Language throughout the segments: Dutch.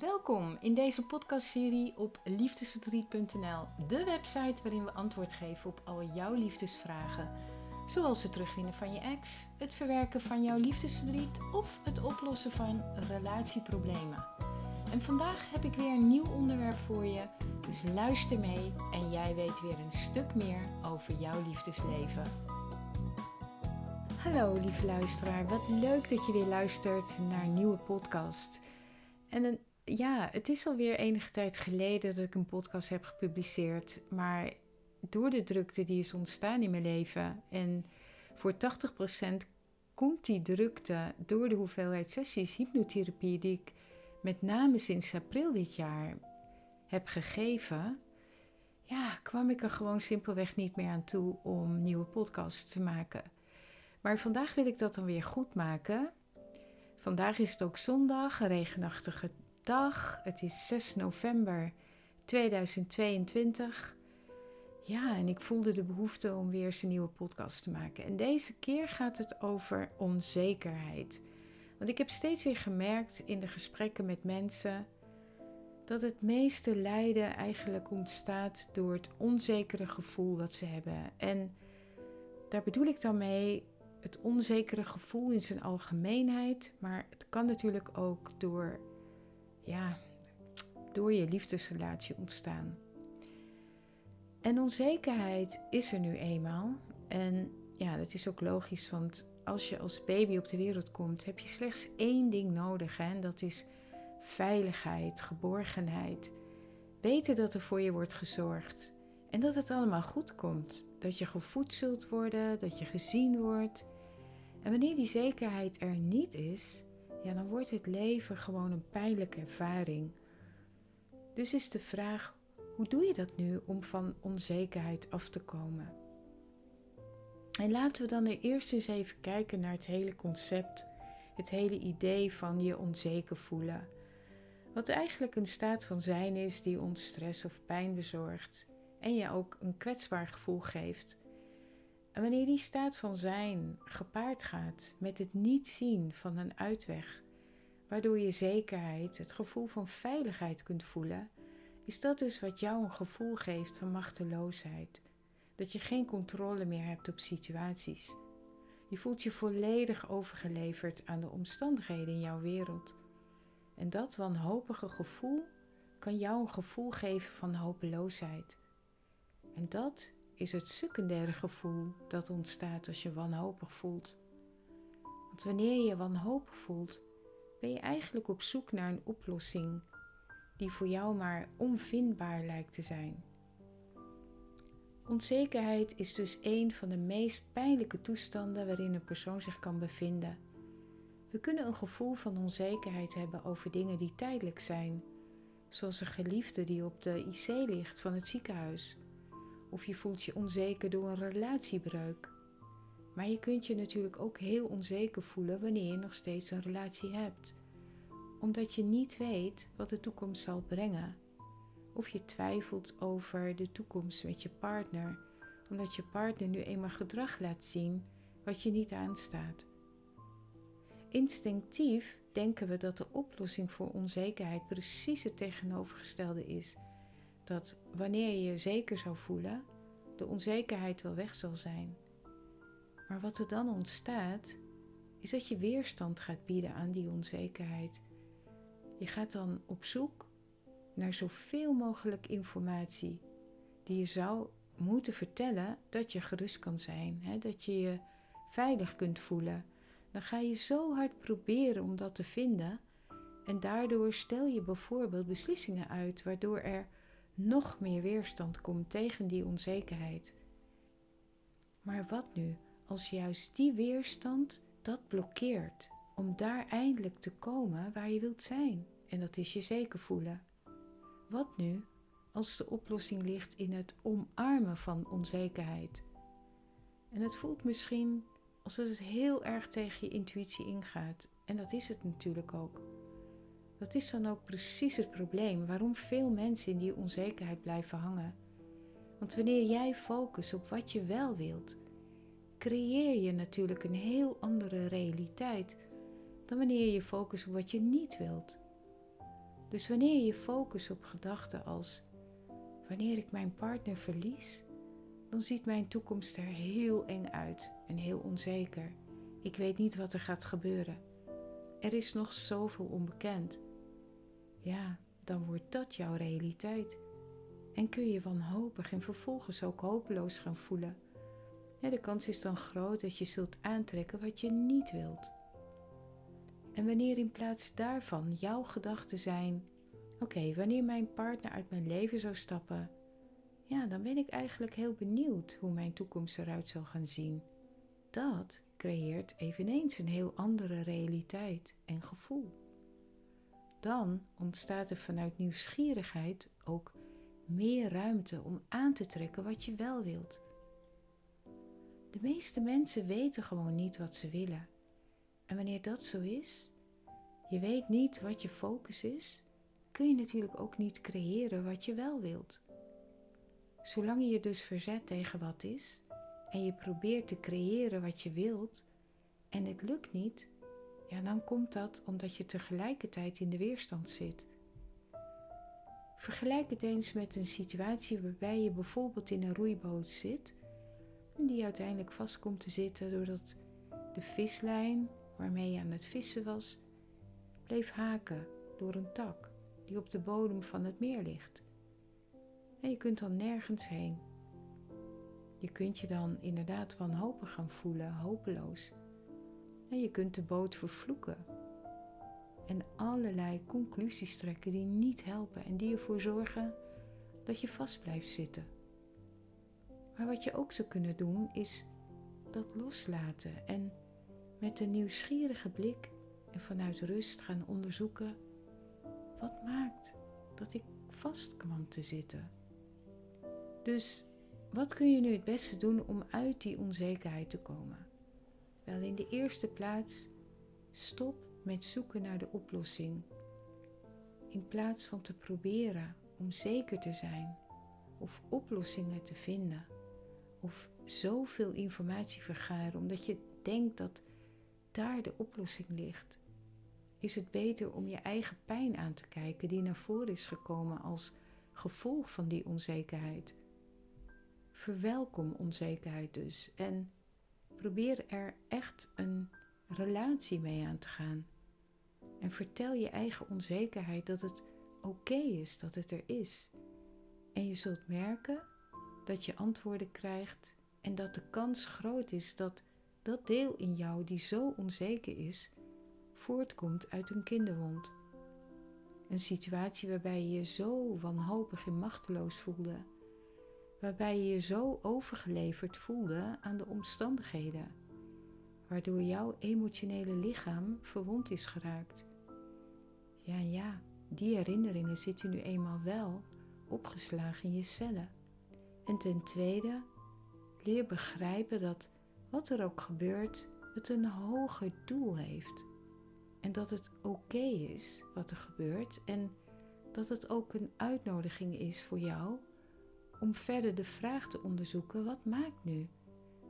Welkom in deze podcastserie op liefdesverdriet.nl, de website waarin we antwoord geven op al jouw liefdesvragen. Zoals het terugwinnen van je ex, het verwerken van jouw liefdesverdriet of het oplossen van relatieproblemen. En vandaag heb ik weer een nieuw onderwerp voor je, dus luister mee en jij weet weer een stuk meer over jouw liefdesleven. Hallo lieve luisteraar, wat leuk dat je weer luistert naar een nieuwe podcast. En een ja, het is alweer enige tijd geleden dat ik een podcast heb gepubliceerd. Maar door de drukte die is ontstaan in mijn leven. En voor 80% komt die drukte door de hoeveelheid sessies hypnotherapie die ik met name sinds april dit jaar heb gegeven. Ja, kwam ik er gewoon simpelweg niet meer aan toe om nieuwe podcasts te maken. Maar vandaag wil ik dat dan weer goed maken. Vandaag is het ook zondag, een regenachtige dag. Het is 6 november 2022. Ja, en ik voelde de behoefte om weer eens een nieuwe podcast te maken. En deze keer gaat het over onzekerheid. Want ik heb steeds weer gemerkt in de gesprekken met mensen dat het meeste lijden eigenlijk ontstaat door het onzekere gevoel dat ze hebben. En daar bedoel ik dan mee het onzekere gevoel in zijn algemeenheid, maar het kan natuurlijk ook door ja, door je liefdesrelatie ontstaan. En onzekerheid is er nu eenmaal. En ja, dat is ook logisch, want als je als baby op de wereld komt, heb je slechts één ding nodig. Hè? En dat is veiligheid, geborgenheid. Weten dat er voor je wordt gezorgd. En dat het allemaal goed komt. Dat je gevoed zult worden, dat je gezien wordt. En wanneer die zekerheid er niet is, ja, dan wordt het leven gewoon een pijnlijke ervaring. Dus is de vraag, hoe doe je dat nu om van onzekerheid af te komen? En laten we dan eerst eens even kijken naar het hele concept, het hele idee van je onzeker voelen. Wat eigenlijk een staat van zijn is die ons stress of pijn bezorgt en je ook een kwetsbaar gevoel geeft. En wanneer die staat van zijn gepaard gaat met het niet zien van een uitweg, waardoor je zekerheid, het gevoel van veiligheid kunt voelen, is dat dus wat jou een gevoel geeft van machteloosheid. Dat je geen controle meer hebt op situaties. Je voelt je volledig overgeleverd aan de omstandigheden in jouw wereld. En dat wanhopige gevoel kan jou een gevoel geven van hopeloosheid. En dat is het secundaire gevoel dat ontstaat als je wanhopig voelt. Want wanneer je wanhopig voelt, ben je eigenlijk op zoek naar een oplossing die voor jou maar onvindbaar lijkt te zijn. Onzekerheid is dus een van de meest pijnlijke toestanden waarin een persoon zich kan bevinden. We kunnen een gevoel van onzekerheid hebben over dingen die tijdelijk zijn, zoals een geliefde die op de IC ligt van het ziekenhuis of je voelt je onzeker door een relatiebreuk. Maar je kunt je natuurlijk ook heel onzeker voelen wanneer je nog steeds een relatie hebt, omdat je niet weet wat de toekomst zal brengen. Of je twijfelt over de toekomst met je partner, omdat je partner nu eenmaal gedrag laat zien wat je niet aanstaat. Instinctief denken we dat de oplossing voor onzekerheid precies het tegenovergestelde is dat wanneer je je zeker zou voelen, de onzekerheid wel weg zal zijn. Maar wat er dan ontstaat, is dat je weerstand gaat bieden aan die onzekerheid. Je gaat dan op zoek naar zoveel mogelijk informatie die je zou moeten vertellen dat je gerust kan zijn, hè? dat je je veilig kunt voelen. Dan ga je zo hard proberen om dat te vinden en daardoor stel je bijvoorbeeld beslissingen uit waardoor er nog meer weerstand komt tegen die onzekerheid. Maar wat nu als juist die weerstand dat blokkeert om daar eindelijk te komen waar je wilt zijn? En dat is je zeker voelen. Wat nu als de oplossing ligt in het omarmen van onzekerheid? En het voelt misschien alsof het heel erg tegen je intuïtie ingaat. En dat is het natuurlijk ook. Dat is dan ook precies het probleem waarom veel mensen in die onzekerheid blijven hangen. Want wanneer jij focust op wat je wel wilt, creëer je natuurlijk een heel andere realiteit dan wanneer je focust op wat je niet wilt. Dus wanneer je focust op gedachten als wanneer ik mijn partner verlies, dan ziet mijn toekomst er heel eng uit en heel onzeker. Ik weet niet wat er gaat gebeuren. Er is nog zoveel onbekend. Ja, dan wordt dat jouw realiteit. En kun je wanhopig en vervolgens ook hopeloos gaan voelen. de kans is dan groot dat je zult aantrekken wat je niet wilt. En wanneer in plaats daarvan jouw gedachten zijn: oké, wanneer mijn partner uit mijn leven zou stappen, ja, dan ben ik eigenlijk heel benieuwd hoe mijn toekomst eruit zal gaan zien. Dat creëert eveneens een heel andere realiteit en gevoel. Dan ontstaat er vanuit nieuwsgierigheid ook meer ruimte om aan te trekken wat je wel wilt. De meeste mensen weten gewoon niet wat ze willen. En wanneer dat zo is, je weet niet wat je focus is, kun je natuurlijk ook niet creëren wat je wel wilt. Zolang je je dus verzet tegen wat is en je probeert te creëren wat je wilt en het lukt niet, ja, dan komt dat omdat je tegelijkertijd in de weerstand zit. Vergelijk het eens met een situatie waarbij je bijvoorbeeld in een roeiboot zit en die uiteindelijk vast komt te zitten doordat de vislijn waarmee je aan het vissen was bleef haken door een tak die op de bodem van het meer ligt. En je kunt dan nergens heen. Je kunt je dan inderdaad wanhopig gaan voelen, hopeloos. En je kunt de boot vervloeken. En allerlei conclusies trekken die niet helpen en die ervoor zorgen dat je vast blijft zitten. Maar wat je ook zou kunnen doen is dat loslaten en met een nieuwsgierige blik en vanuit rust gaan onderzoeken wat maakt dat ik vast kwam te zitten. Dus wat kun je nu het beste doen om uit die onzekerheid te komen? Wel, in de eerste plaats, stop met zoeken naar de oplossing. In plaats van te proberen om zeker te zijn of oplossingen te vinden of zoveel informatie vergaren omdat je denkt dat daar de oplossing ligt, is het beter om je eigen pijn aan te kijken die naar voren is gekomen als gevolg van die onzekerheid. Verwelkom onzekerheid dus en probeer er echt een relatie mee aan te gaan. En vertel je eigen onzekerheid dat het oké is dat het er is. En je zult merken dat je antwoorden krijgt en dat de kans groot is dat dat deel in jou die zo onzeker is, voortkomt uit een kinderwond. Een situatie waarbij je je zo wanhopig en machteloos voelde, waarbij je je zo overgeleverd voelde aan de omstandigheden, waardoor jouw emotionele lichaam verwond is geraakt. Ja, ja, die herinneringen zitten nu eenmaal wel opgeslagen in je cellen. En ten tweede, leer begrijpen dat wat er ook gebeurt, het een hoger doel heeft. En dat het oké is wat er gebeurt en dat het ook een uitnodiging is voor jou om verder de vraag te onderzoeken: wat maakt nu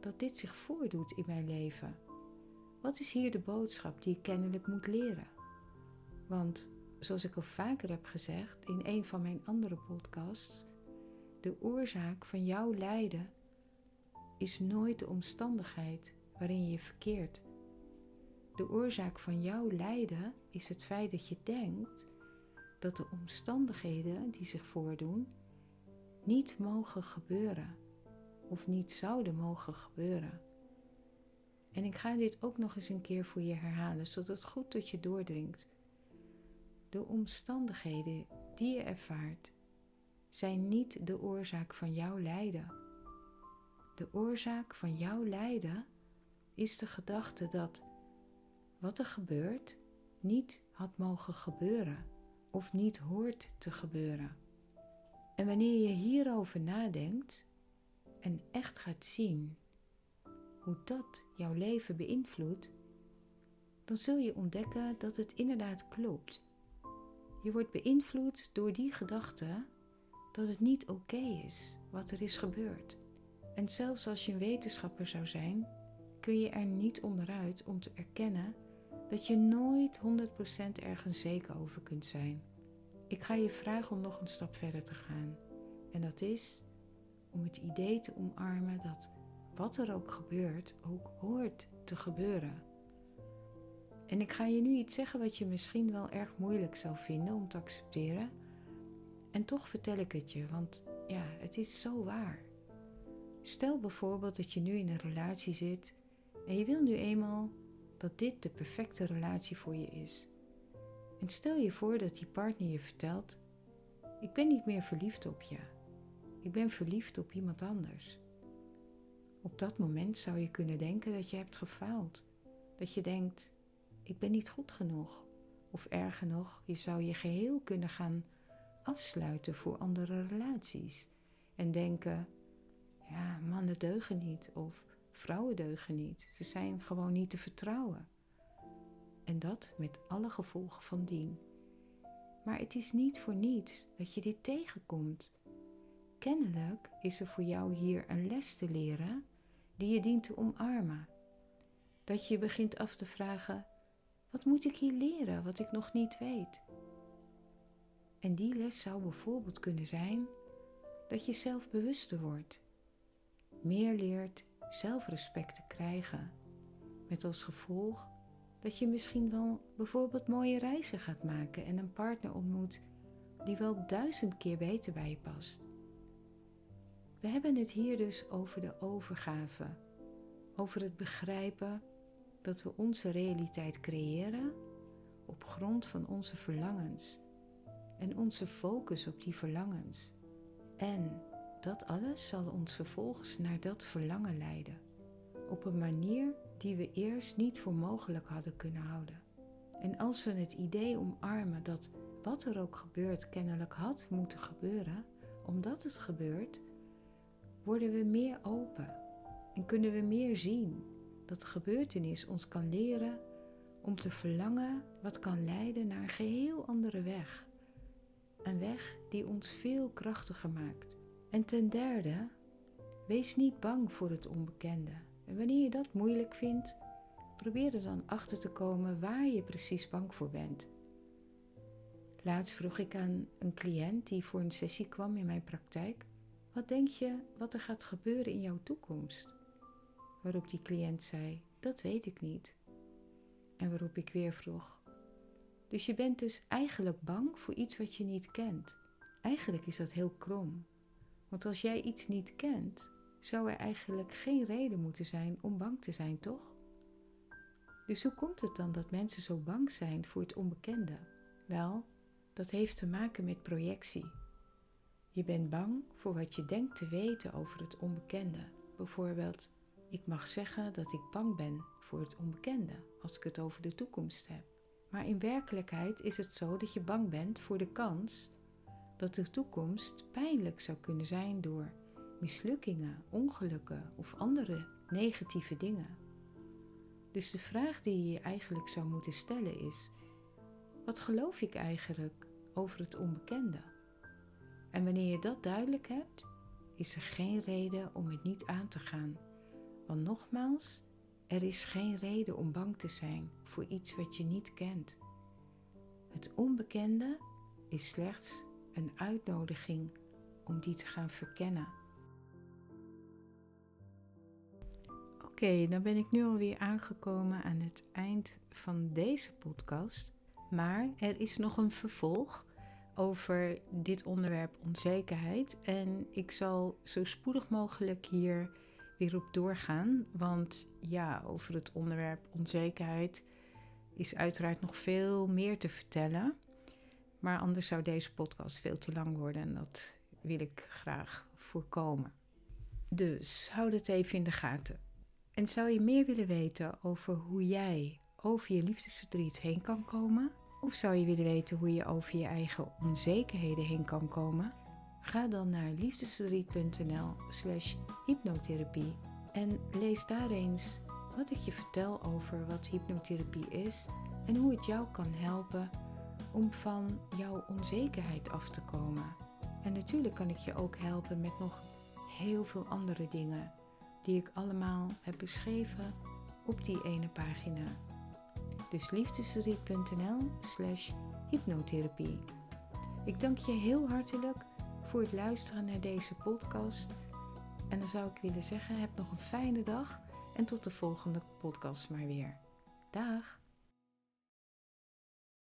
dat dit zich voordoet in mijn leven? Wat is hier de boodschap die ik kennelijk moet leren? Want zoals ik al vaker heb gezegd in een van mijn andere podcasts, de oorzaak van jouw lijden is nooit de omstandigheid waarin je verkeert. De oorzaak van jouw lijden is het feit dat je denkt dat de omstandigheden die zich voordoen niet mogen gebeuren of niet zouden mogen gebeuren. En ik ga dit ook nog eens een keer voor je herhalen, zodat het goed tot je doordringt. De omstandigheden die je ervaart zijn niet de oorzaak van jouw lijden. De oorzaak van jouw lijden is de gedachte dat wat er gebeurt niet had mogen gebeuren of niet hoort te gebeuren. En wanneer je hierover nadenkt en echt gaat zien hoe dat jouw leven beïnvloedt, dan zul je ontdekken dat het inderdaad klopt. Je wordt beïnvloed door die gedachte dat het niet oké is wat er is gebeurd. En zelfs als je een wetenschapper zou zijn, kun je er niet onderuit om te erkennen dat je nooit 100% ergens zeker over kunt zijn. Ik ga je vragen om nog een stap verder te gaan. En dat is om het idee te omarmen dat wat er ook gebeurt, ook hoort te gebeuren. En ik ga je nu iets zeggen wat je misschien wel erg moeilijk zou vinden om te accepteren. En toch vertel ik het je, want ja, het is zo waar. Stel bijvoorbeeld dat je nu in een relatie zit en je wil nu eenmaal dat dit de perfecte relatie voor je is. En stel je voor dat die partner je vertelt: Ik ben niet meer verliefd op je. Ik ben verliefd op iemand anders. Op dat moment zou je kunnen denken dat je hebt gefaald. Dat je denkt: Ik ben niet goed genoeg. Of erger nog, je zou je geheel kunnen gaan afsluiten voor andere relaties. En denken: Ja, mannen deugen niet. Of vrouwen deugen niet. Ze zijn gewoon niet te vertrouwen. En dat met alle gevolgen van dien. Maar het is niet voor niets dat je dit tegenkomt. Kennelijk is er voor jou hier een les te leren die je dient te omarmen. Dat je begint af te vragen: wat moet ik hier leren wat ik nog niet weet? En die les zou bijvoorbeeld kunnen zijn dat je zelf bewuster wordt, meer leert zelfrespect te krijgen, met als gevolg dat je misschien wel bijvoorbeeld mooie reizen gaat maken en een partner ontmoet die wel duizend keer beter bij je past. We hebben het hier dus over de overgave, over het begrijpen dat we onze realiteit creëren op grond van onze verlangens en onze focus op die verlangens. En dat alles zal ons vervolgens naar dat verlangen leiden, op een manier die we eerst niet voor mogelijk hadden kunnen houden. En als we het idee omarmen dat wat er ook gebeurt kennelijk had moeten gebeuren, omdat het gebeurt, worden we meer open en kunnen we meer zien dat de gebeurtenis ons kan leren om te verlangen wat kan leiden naar een geheel andere weg. Een weg die ons veel krachtiger maakt. En ten derde, wees niet bang voor het onbekende. En wanneer je dat moeilijk vindt, probeer er dan achter te komen waar je precies bang voor bent. Laatst vroeg ik aan een cliënt die voor een sessie kwam in mijn praktijk: Wat denk je wat er gaat gebeuren in jouw toekomst? Waarop die cliënt zei: Dat weet ik niet. En waarop ik weer vroeg: Dus je bent dus eigenlijk bang voor iets wat je niet kent. Eigenlijk is dat heel krom. Want als jij iets niet kent, zou er eigenlijk geen reden moeten zijn om bang te zijn, toch? Dus hoe komt het dan dat mensen zo bang zijn voor het onbekende? Wel, dat heeft te maken met projectie. Je bent bang voor wat je denkt te weten over het onbekende. Bijvoorbeeld, ik mag zeggen dat ik bang ben voor het onbekende als ik het over de toekomst heb. Maar in werkelijkheid is het zo dat je bang bent voor de kans dat de toekomst pijnlijk zou kunnen zijn door mislukkingen, ongelukken of andere negatieve dingen. Dus de vraag die je je eigenlijk zou moeten stellen is: wat geloof ik eigenlijk over het onbekende? En wanneer je dat duidelijk hebt, is er geen reden om het niet aan te gaan. Want nogmaals, er is geen reden om bang te zijn voor iets wat je niet kent. Het onbekende is slechts een uitnodiging om die te gaan verkennen. Oké, dan ben ik nu alweer aangekomen aan het eind van deze podcast. Maar er is nog een vervolg over dit onderwerp onzekerheid. En ik zal zo spoedig mogelijk hier weer op doorgaan. Want ja, over het onderwerp onzekerheid is uiteraard nog veel meer te vertellen. Maar anders zou deze podcast veel te lang worden en dat wil ik graag voorkomen. Dus houd het even in de gaten. En zou je meer willen weten over hoe jij over je liefdesverdriet heen kan komen? Of zou je willen weten hoe je over je eigen onzekerheden heen kan komen? Ga dan naar liefdesverdriet.nl slash hypnotherapie en lees daar eens wat ik je vertel over wat hypnotherapie is en hoe het jou kan helpen om van jouw onzekerheid af te komen. En natuurlijk kan ik je ook helpen met nog heel veel andere dingen die ik allemaal heb beschreven op die ene pagina. Dus liefdesverdriet.nl slash hypnotherapie. Ik dank je heel hartelijk voor het luisteren naar deze podcast. En dan zou ik willen zeggen, heb nog een fijne dag en tot de volgende podcast maar weer. Dag!